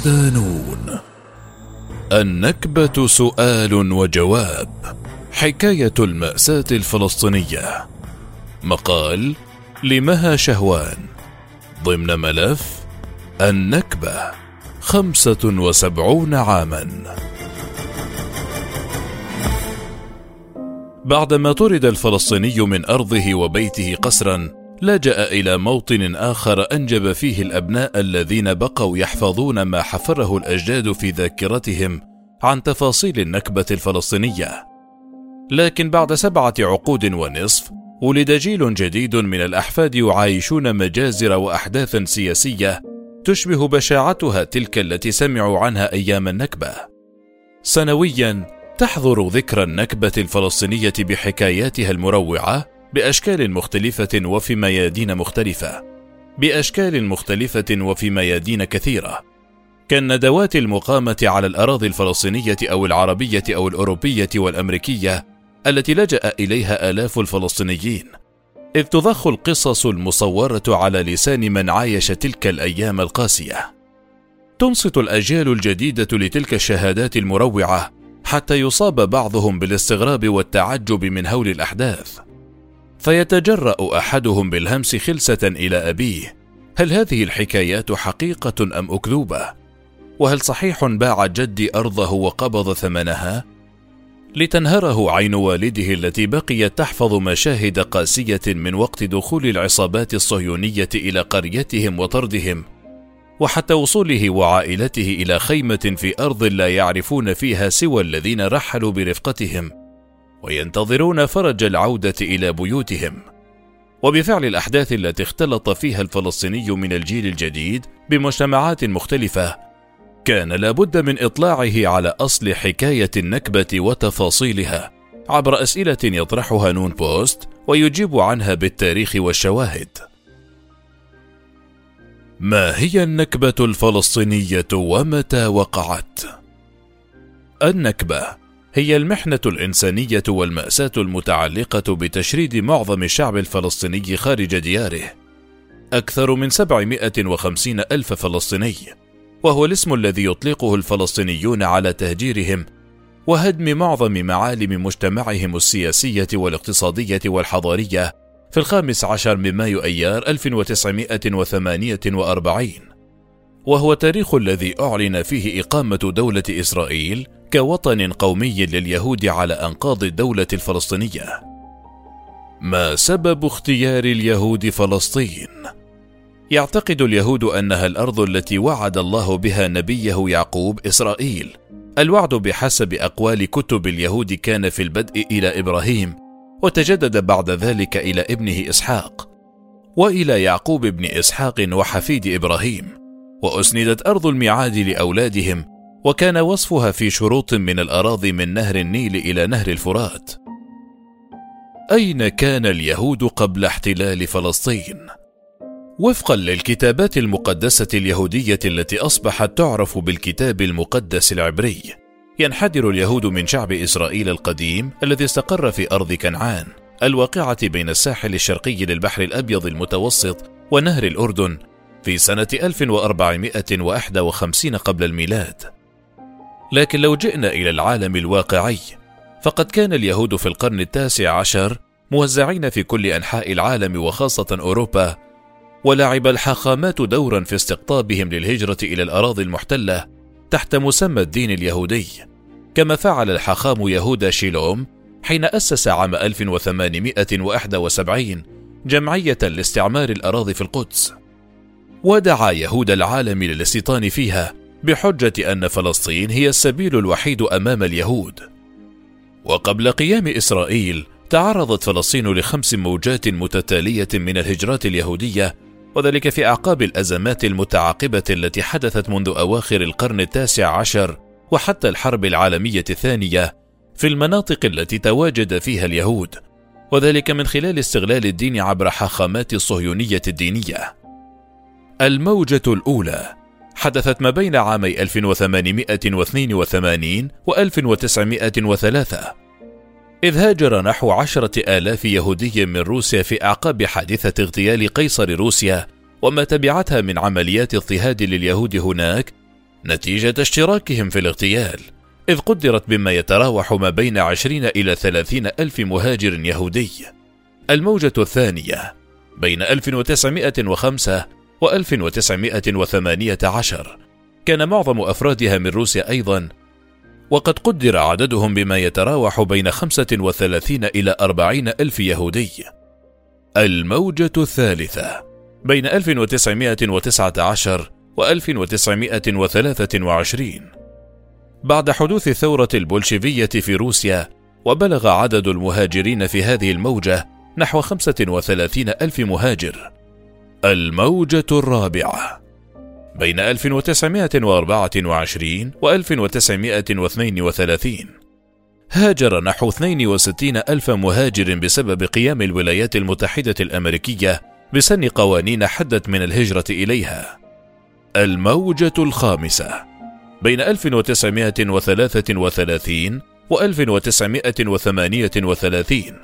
صدانون النكبة سؤال وجواب. حكاية المأساة الفلسطينية. مقال لمها شهوان. ضمن ملف النكبة خمسة وسبعون عاما. بعدما طرد الفلسطيني من أرضه وبيته قسرا لجأ إلى موطن آخر أنجب فيه الأبناء الذين بقوا يحفظون ما حفره الأجداد في ذاكرتهم عن تفاصيل النكبة الفلسطينية. لكن بعد سبعة عقود ونصف ولد جيل جديد من الأحفاد يعايشون مجازر وأحداثا سياسية تشبه بشاعتها تلك التي سمعوا عنها أيام النكبة. سنويا تحضر ذكرى النكبة الفلسطينية بحكاياتها المروعة بأشكال مختلفة وفي ميادين مختلفة. بأشكال مختلفة وفي ميادين كثيرة. كالندوات المقامة على الأراضي الفلسطينية أو العربية أو الأوروبية والأمريكية التي لجأ إليها آلاف الفلسطينيين. إذ تضخ القصص المصورة على لسان من عايش تلك الأيام القاسية. تنصت الأجيال الجديدة لتلك الشهادات المروعة حتى يصاب بعضهم بالاستغراب والتعجب من هول الأحداث. فيتجرأ أحدهم بالهمس خلسة إلى أبيه: هل هذه الحكايات حقيقة أم أكذوبة؟ وهل صحيح باع جدي أرضه وقبض ثمنها؟ لتنهره عين والده التي بقيت تحفظ مشاهد قاسية من وقت دخول العصابات الصهيونية إلى قريتهم وطردهم، وحتى وصوله وعائلته إلى خيمة في أرض لا يعرفون فيها سوى الذين رحلوا برفقتهم. وينتظرون فرج العودة إلى بيوتهم. وبفعل الأحداث التي اختلط فيها الفلسطيني من الجيل الجديد بمجتمعات مختلفة كان لابد من إطلاعه على أصل حكاية النكبة وتفاصيلها عبر أسئلة يطرحها نون بوست ويجيب عنها بالتاريخ والشواهد. ما هي النكبة الفلسطينية ومتى وقعت؟ النكبة هي المحنة الإنسانية والمأساة المتعلقة بتشريد معظم الشعب الفلسطيني خارج دياره. أكثر من 750 ألف فلسطيني وهو الاسم الذي يطلقه الفلسطينيون على تهجيرهم وهدم معظم معالم مجتمعهم السياسية والاقتصادية والحضارية في الخامس عشر من مايو أيار 1948 وهو التاريخ الذي أعلن فيه إقامة دولة إسرائيل كوطن قومي لليهود على أنقاض الدولة الفلسطينية. ما سبب اختيار اليهود فلسطين؟ يعتقد اليهود أنها الأرض التي وعد الله بها نبيه يعقوب إسرائيل. الوعد بحسب أقوال كتب اليهود كان في البدء إلى إبراهيم وتجدد بعد ذلك إلى ابنه إسحاق وإلى يعقوب بن إسحاق وحفيد إبراهيم. وأسندت أرض الميعاد لأولادهم وكان وصفها في شروط من الأراضي من نهر النيل إلى نهر الفرات. أين كان اليهود قبل احتلال فلسطين؟ وفقا للكتابات المقدسة اليهودية التي أصبحت تعرف بالكتاب المقدس العبري ينحدر اليهود من شعب إسرائيل القديم الذي استقر في أرض كنعان الواقعة بين الساحل الشرقي للبحر الأبيض المتوسط ونهر الأردن في سنة 1451 قبل الميلاد. لكن لو جئنا إلى العالم الواقعي فقد كان اليهود في القرن التاسع عشر موزعين في كل أنحاء العالم وخاصة أوروبا ولعب الحاخامات دورا في استقطابهم للهجرة إلى الأراضي المحتلة تحت مسمى الدين اليهودي. كما فعل الحاخام يهودا شيلوم حين أسس عام 1871 جمعية لاستعمار الأراضي في القدس. ودعا يهود العالم للاستيطان فيها بحجة أن فلسطين هي السبيل الوحيد أمام اليهود. وقبل قيام إسرائيل تعرضت فلسطين لخمس موجات متتالية من الهجرات اليهودية وذلك في أعقاب الأزمات المتعاقبة التي حدثت منذ أواخر القرن التاسع عشر وحتى الحرب العالمية الثانية في المناطق التي تواجد فيها اليهود وذلك من خلال استغلال الدين عبر حاخامات الصهيونية الدينية. الموجة الأولى. حدثت ما بين عامي 1882 و 1903 إذ هاجر نحو عشرة آلاف يهودي من روسيا في أعقاب حادثة اغتيال قيصر روسيا وما تبعتها من عمليات اضطهاد لليهود هناك نتيجة اشتراكهم في الاغتيال. إذ قدرت بما يتراوح ما بين عشرين إلى ثلاثين ألف مهاجر يهودي. الموجة الثانية. بين 1905 و 1918 كان معظم أفرادها من روسيا أيضا وقد قدر عددهم بما يتراوح بين 35 إلى 40 ألف يهودي. الموجة الثالثة. بين 1919 و 1923 بعد حدوث الثورة البولشيفية في روسيا وبلغ عدد المهاجرين في هذه الموجة نحو 35 ألف مهاجر. الموجة الرابعة. بين 1924 و 1932 هاجر نحو 62 ألف مهاجر بسبب قيام الولايات المتحدة الأمريكية بسن قوانين حدت من الهجرة إليها. الموجة الخامسة. بين 1933 و 1938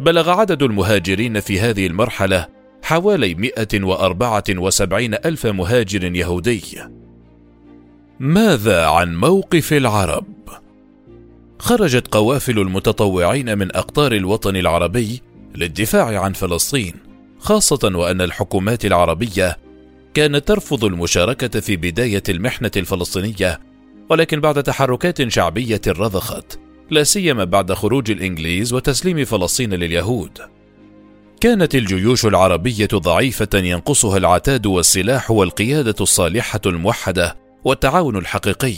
بلغ عدد المهاجرين في هذه المرحلة حوالي 174 ألف مهاجر يهودي ماذا عن موقف العرب؟ خرجت قوافل المتطوعين من أقطار الوطن العربي للدفاع عن فلسطين خاصة وأن الحكومات العربية كانت ترفض المشاركة في بداية المحنة الفلسطينية ولكن بعد تحركات شعبية رضخت لا سيما بعد خروج الإنجليز وتسليم فلسطين لليهود كانت الجيوش العربية ضعيفة ينقصها العتاد والسلاح والقيادة الصالحة الموحدة والتعاون الحقيقي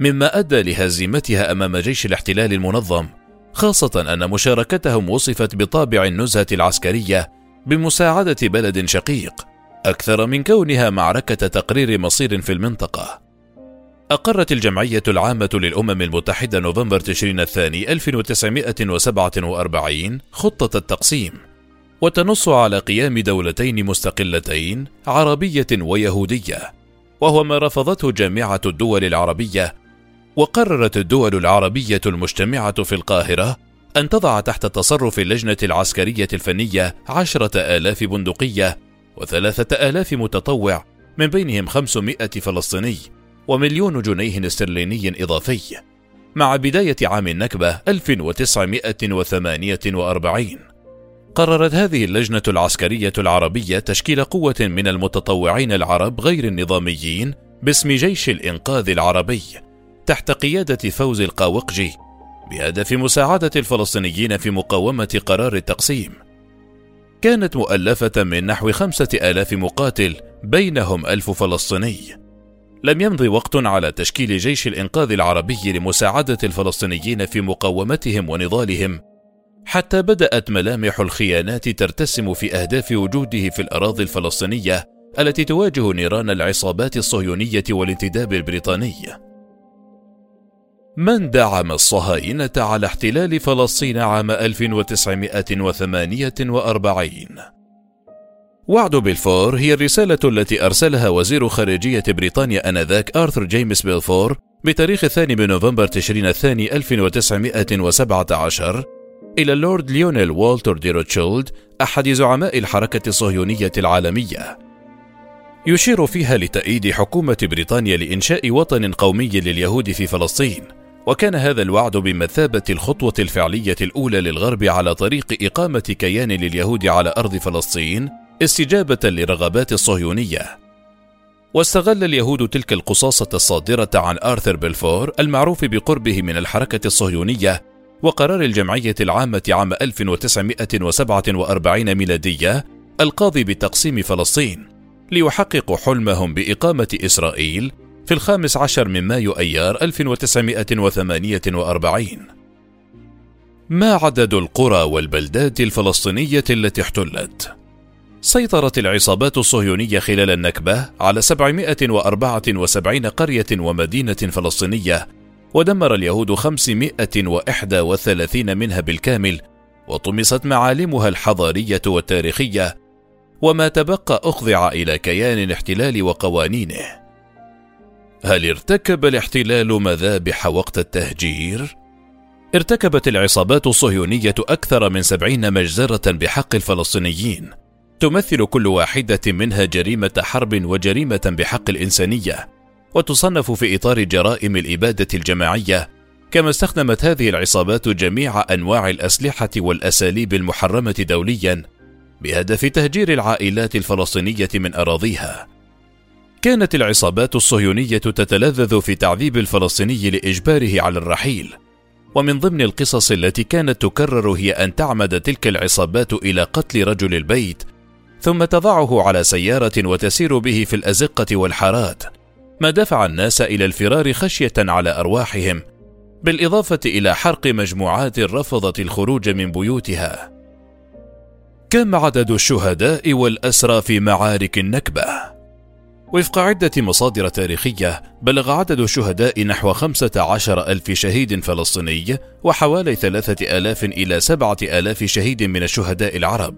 مما أدى لهزيمتها أمام جيش الاحتلال المنظم خاصة أن مشاركتهم وصفت بطابع النزهة العسكرية بمساعدة بلد شقيق أكثر من كونها معركة تقرير مصير في المنطقة. أقرت الجمعية العامة للأمم المتحدة نوفمبر تشرين الثاني 1947 خطة التقسيم، وتنص على قيام دولتين مستقلتين عربية ويهودية، وهو ما رفضته جامعة الدول العربية، وقررت الدول العربية المجتمعة في القاهرة أن تضع تحت تصرف اللجنة العسكرية الفنية عشرة آلاف بندقية وثلاثة آلاف متطوع من بينهم خمسمائة فلسطيني ومليون جنيه استرليني إضافي. مع بداية عام النكبة 1948 قررت هذه اللجنة العسكرية العربية تشكيل قوة من المتطوعين العرب غير النظاميين باسم جيش الإنقاذ العربي تحت قيادة فوز القاوقجي بهدف مساعدة الفلسطينيين في مقاومة قرار التقسيم. كانت مؤلفة من نحو خمسة آلاف مقاتل بينهم ألف فلسطيني. لم يمض وقت على تشكيل جيش الإنقاذ العربي لمساعدة الفلسطينيين في مقاومتهم ونضالهم حتى بدأت ملامح الخيانات ترتسم في أهداف وجوده في الأراضي الفلسطينية التي تواجه نيران العصابات الصهيونية والانتداب البريطاني. من دعم الصهاينة على احتلال فلسطين عام 1948 وعد بلفور هي الرسالة التي أرسلها وزير خارجية بريطانيا آنذاك آرثر جيمس بلفور بتاريخ الثاني من نوفمبر تشرين الثاني 1917 إلى اللورد ليونيل والتر دي روتشيلد أحد زعماء الحركة الصهيونية العالمية يشير فيها لتأييد حكومة بريطانيا لإنشاء وطن قومي لليهود في فلسطين وكان هذا الوعد بمثابة الخطوة الفعلية الأولى للغرب على طريق إقامة كيان لليهود على أرض فلسطين استجابة لرغبات الصهيونية. واستغل اليهود تلك القصاصة الصادرة عن آرثر بلفور المعروف بقربه من الحركة الصهيونية وقرار الجمعية العامة عام 1947 ميلادية القاضي بتقسيم فلسطين ليحققوا حلمهم بإقامة إسرائيل في الخامس عشر من مايو أيار 1948 ما عدد القرى والبلدات الفلسطينية التي احتلت؟ سيطرت العصابات الصهيونية خلال النكبة على 774 قرية ومدينة فلسطينية ودمر اليهود 531 منها بالكامل وطمست معالمها الحضارية والتاريخية وما تبقى أخضع إلى كيان الاحتلال وقوانينه. هل ارتكب الاحتلال مذابح وقت التهجير؟ ارتكبت العصابات الصهيونية أكثر من سبعين مجزرة بحق الفلسطينيين. تمثل كل واحدة منها جريمة حرب وجريمة بحق الإنسانية. وتصنف في إطار جرائم الإبادة الجماعية كما استخدمت هذه العصابات جميع أنواع الأسلحة والأساليب المحرمة دوليا بهدف تهجير العائلات الفلسطينية من أراضيها. كانت العصابات الصهيونية تتلذذ في تعذيب الفلسطيني لإجباره على الرحيل ومن ضمن القصص التي كانت تكرر هي أن تعمد تلك العصابات إلى قتل رجل البيت ثم تضعه على سيارة وتسير به في الأزقة والحارات. ما دفع الناس إلى الفرار خشية على أرواحهم بالإضافة إلى حرق مجموعات رفضت الخروج من بيوتها كم عدد الشهداء والأسرى في معارك النكبة؟ وفق عدة مصادر تاريخية بلغ عدد الشهداء نحو خمسة عشر ألف شهيد فلسطيني وحوالي ثلاثة آلاف إلى سبعة آلاف شهيد من الشهداء العرب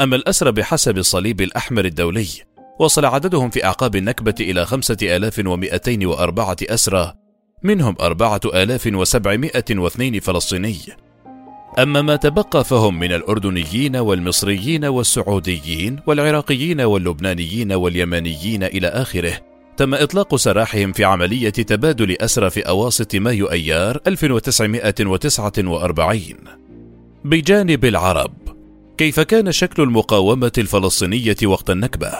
أما الأسرى بحسب الصليب الأحمر الدولي وصل عددهم في أعقاب النكبة إلى خمسة آلاف ومئتين وأربعة أسرى منهم أربعة آلاف وسبعمائة واثنين فلسطيني أما ما تبقى فهم من الأردنيين والمصريين والسعوديين والعراقيين واللبنانيين واليمنيين إلى آخره تم إطلاق سراحهم في عملية تبادل أسرى في أواسط مايو أيار 1949 بجانب العرب كيف كان شكل المقاومة الفلسطينية وقت النكبة؟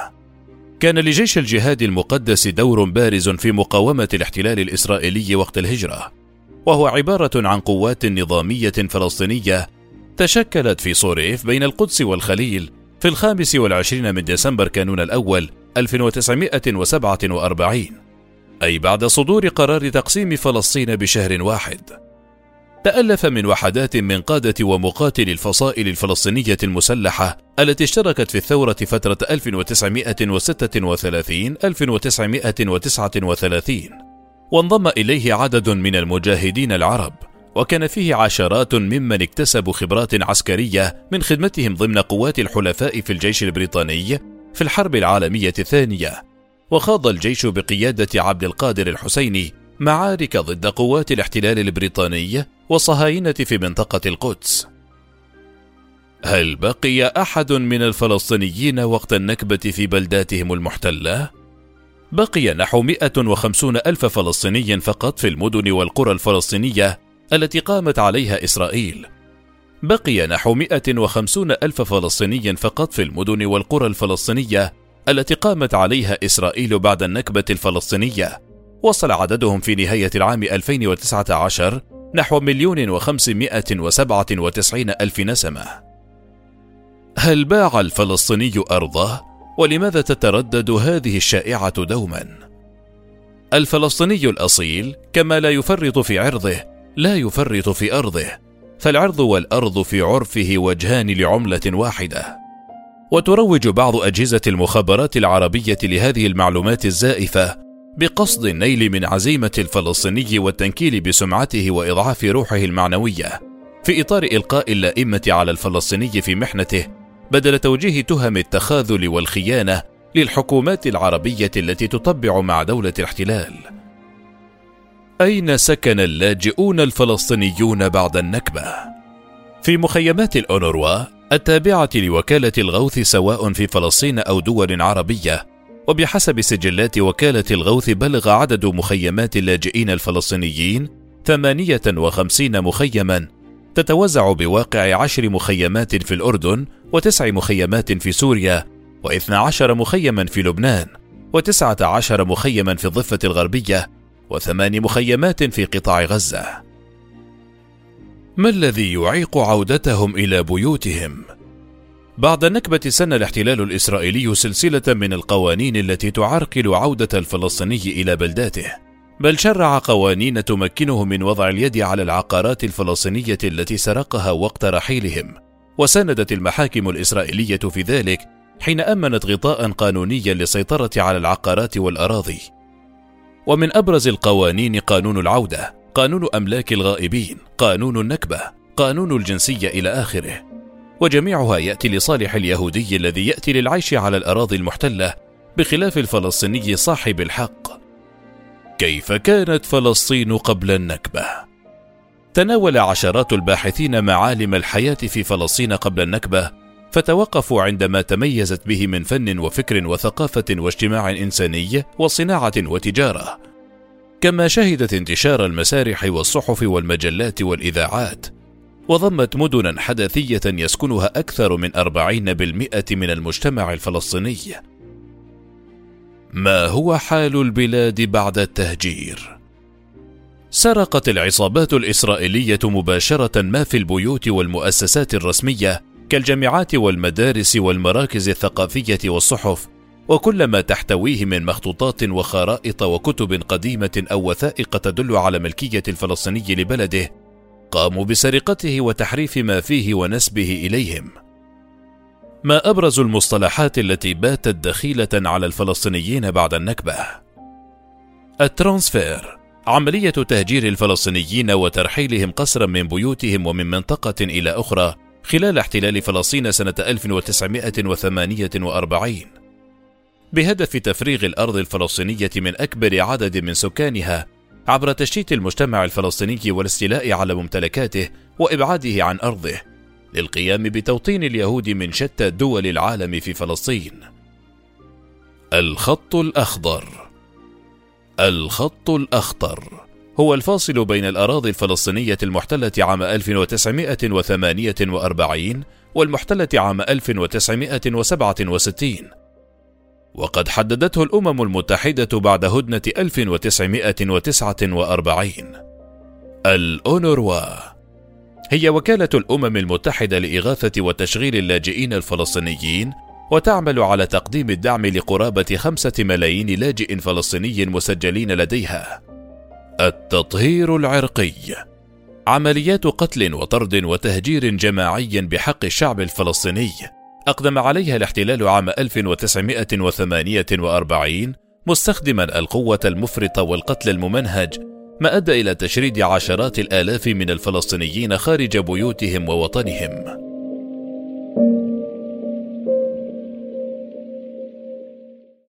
كان لجيش الجهاد المقدس دور بارز في مقاومة الاحتلال الإسرائيلي وقت الهجرة وهو عبارة عن قوات نظامية فلسطينية تشكلت في صوريف بين القدس والخليل في الخامس والعشرين من ديسمبر كانون الأول 1947 أي بعد صدور قرار تقسيم فلسطين بشهر واحد. تألف من وحدات من قادة ومقاتل الفصائل الفلسطينية المسلحة التي اشتركت في الثورة فترة 1936 1939 وانضم إليه عدد من المجاهدين العرب وكان فيه عشرات ممن اكتسبوا خبرات عسكرية من خدمتهم ضمن قوات الحلفاء في الجيش البريطاني في الحرب العالمية الثانية. وخاض الجيش بقيادة عبد القادر الحسيني معارك ضد قوات الاحتلال البريطاني والصهاينة في منطقة القدس. هل بقي أحد من الفلسطينيين وقت النكبة في بلداتهم المحتلة؟ بقي نحو 150 ألف فلسطيني فقط في المدن والقرى الفلسطينية التي قامت عليها إسرائيل. بقي نحو 150 ألف فلسطيني فقط في المدن والقرى الفلسطينية التي قامت عليها إسرائيل بعد النكبة الفلسطينية. وصل عددهم في نهاية العام 2019 نحو مليون وخمسمائة وسبعة وتسعين ألف نسمة. هل باع الفلسطيني أرضه؟ ولماذا تتردد هذه الشائعة دوما؟ الفلسطيني الأصيل كما لا يفرط في عرضه لا يفرط في أرضه فالعرض والأرض في عرفه وجهان لعملة واحدة. وتروج بعض أجهزة المخابرات العربية لهذه المعلومات الزائفة بقصد النيل من عزيمة الفلسطيني والتنكيل بسمعته وإضعاف روحه المعنوية. في إطار إلقاء اللائمة على الفلسطيني في محنته بدل توجيه تهم التخاذل والخيانة للحكومات العربية التي تطبع مع دولة الاحتلال. أين سكن اللاجئون الفلسطينيون بعد النكبة؟ في مخيمات الأونروا التابعة لوكالة الغوث سواء في فلسطين أو دول عربية وبحسب سجلات وكالة الغوث بلغ عدد مخيمات اللاجئين الفلسطينيين 58 مخيما تتوزع بواقع عشر مخيمات في الأردن وتسع مخيمات في سوريا واثنى عشر مخيما في لبنان وتسعة عشر مخيما في الضفة الغربية وثمان مخيمات في قطاع غزة ما الذي يعيق عودتهم إلى بيوتهم؟ بعد النكبة سن الاحتلال الإسرائيلي سلسلة من القوانين التي تعرقل عودة الفلسطيني إلى بلداته. بل شرع قوانين تمكنه من وضع اليد على العقارات الفلسطينية التي سرقها وقت رحيلهم. وساندت المحاكم الإسرائيلية في ذلك حين أمنت غطاء قانونيا للسيطرة على العقارات والأراضي. ومن أبرز القوانين قانون العودة قانون أملاك الغائبين قانون النكبة قانون الجنسية إلى آخره. وجميعها يأتي لصالح اليهودي الذي يأتي للعيش على الأراضي المحتلة بخلاف الفلسطيني صاحب الحق. كيف كانت فلسطين قبل النكبة؟ تناول عشرات الباحثين معالم الحياة في فلسطين قبل النكبة فتوقفوا عندما تميزت به من فن وفكر وثقافة واجتماع إنساني وصناعة وتجارة. كما شهدت انتشار المسارح والصحف والمجلات والإذاعات وضمت مدنا حدثية يسكنها أكثر من أربعين بالمئة من المجتمع الفلسطيني ما هو حال البلاد بعد التهجير؟ سرقت العصابات الإسرائيلية مباشرة ما في البيوت والمؤسسات الرسمية كالجامعات والمدارس والمراكز الثقافية والصحف وكل ما تحتويه من مخطوطات وخرائط وكتب قديمة أو وثائق تدل على ملكية الفلسطيني لبلده قاموا بسرقته وتحريف ما فيه ونسبه إليهم. ما أبرز المصطلحات التي باتت دخيلة على الفلسطينيين بعد النكبة. الترانسفير عملية تهجير الفلسطينيين وترحيلهم قسرا من بيوتهم ومن منطقة إلى أخرى خلال احتلال فلسطين سنة 1948 بهدف تفريغ الأرض الفلسطينية من أكبر عدد من سكانها عبر تشتيت المجتمع الفلسطيني والاستيلاء على ممتلكاته وإبعاده عن أرضه للقيام بتوطين اليهود من شتى دول العالم في فلسطين. الخط الأخضر الخط الأخضر هو الفاصل بين الأراضي الفلسطينية المحتلة عام 1948 والمحتلة عام 1967 وقد حددته الأمم المتحدة بعد هدنة 1949 الأونروا. هي وكالة الأمم المتحدة لإغاثة وتشغيل اللاجئين الفلسطينيين وتعمل على تقديم الدعم لقرابة خمسة ملايين لاجئ فلسطيني مسجلين لديها. التطهير العرقي. عمليات قتل وطرد وتهجير جماعي بحق الشعب الفلسطيني. أقدم عليها الاحتلال عام 1948 مستخدما القوة المفرطة والقتل الممنهج ما أدى إلى تشريد عشرات الآلاف من الفلسطينيين خارج بيوتهم ووطنهم.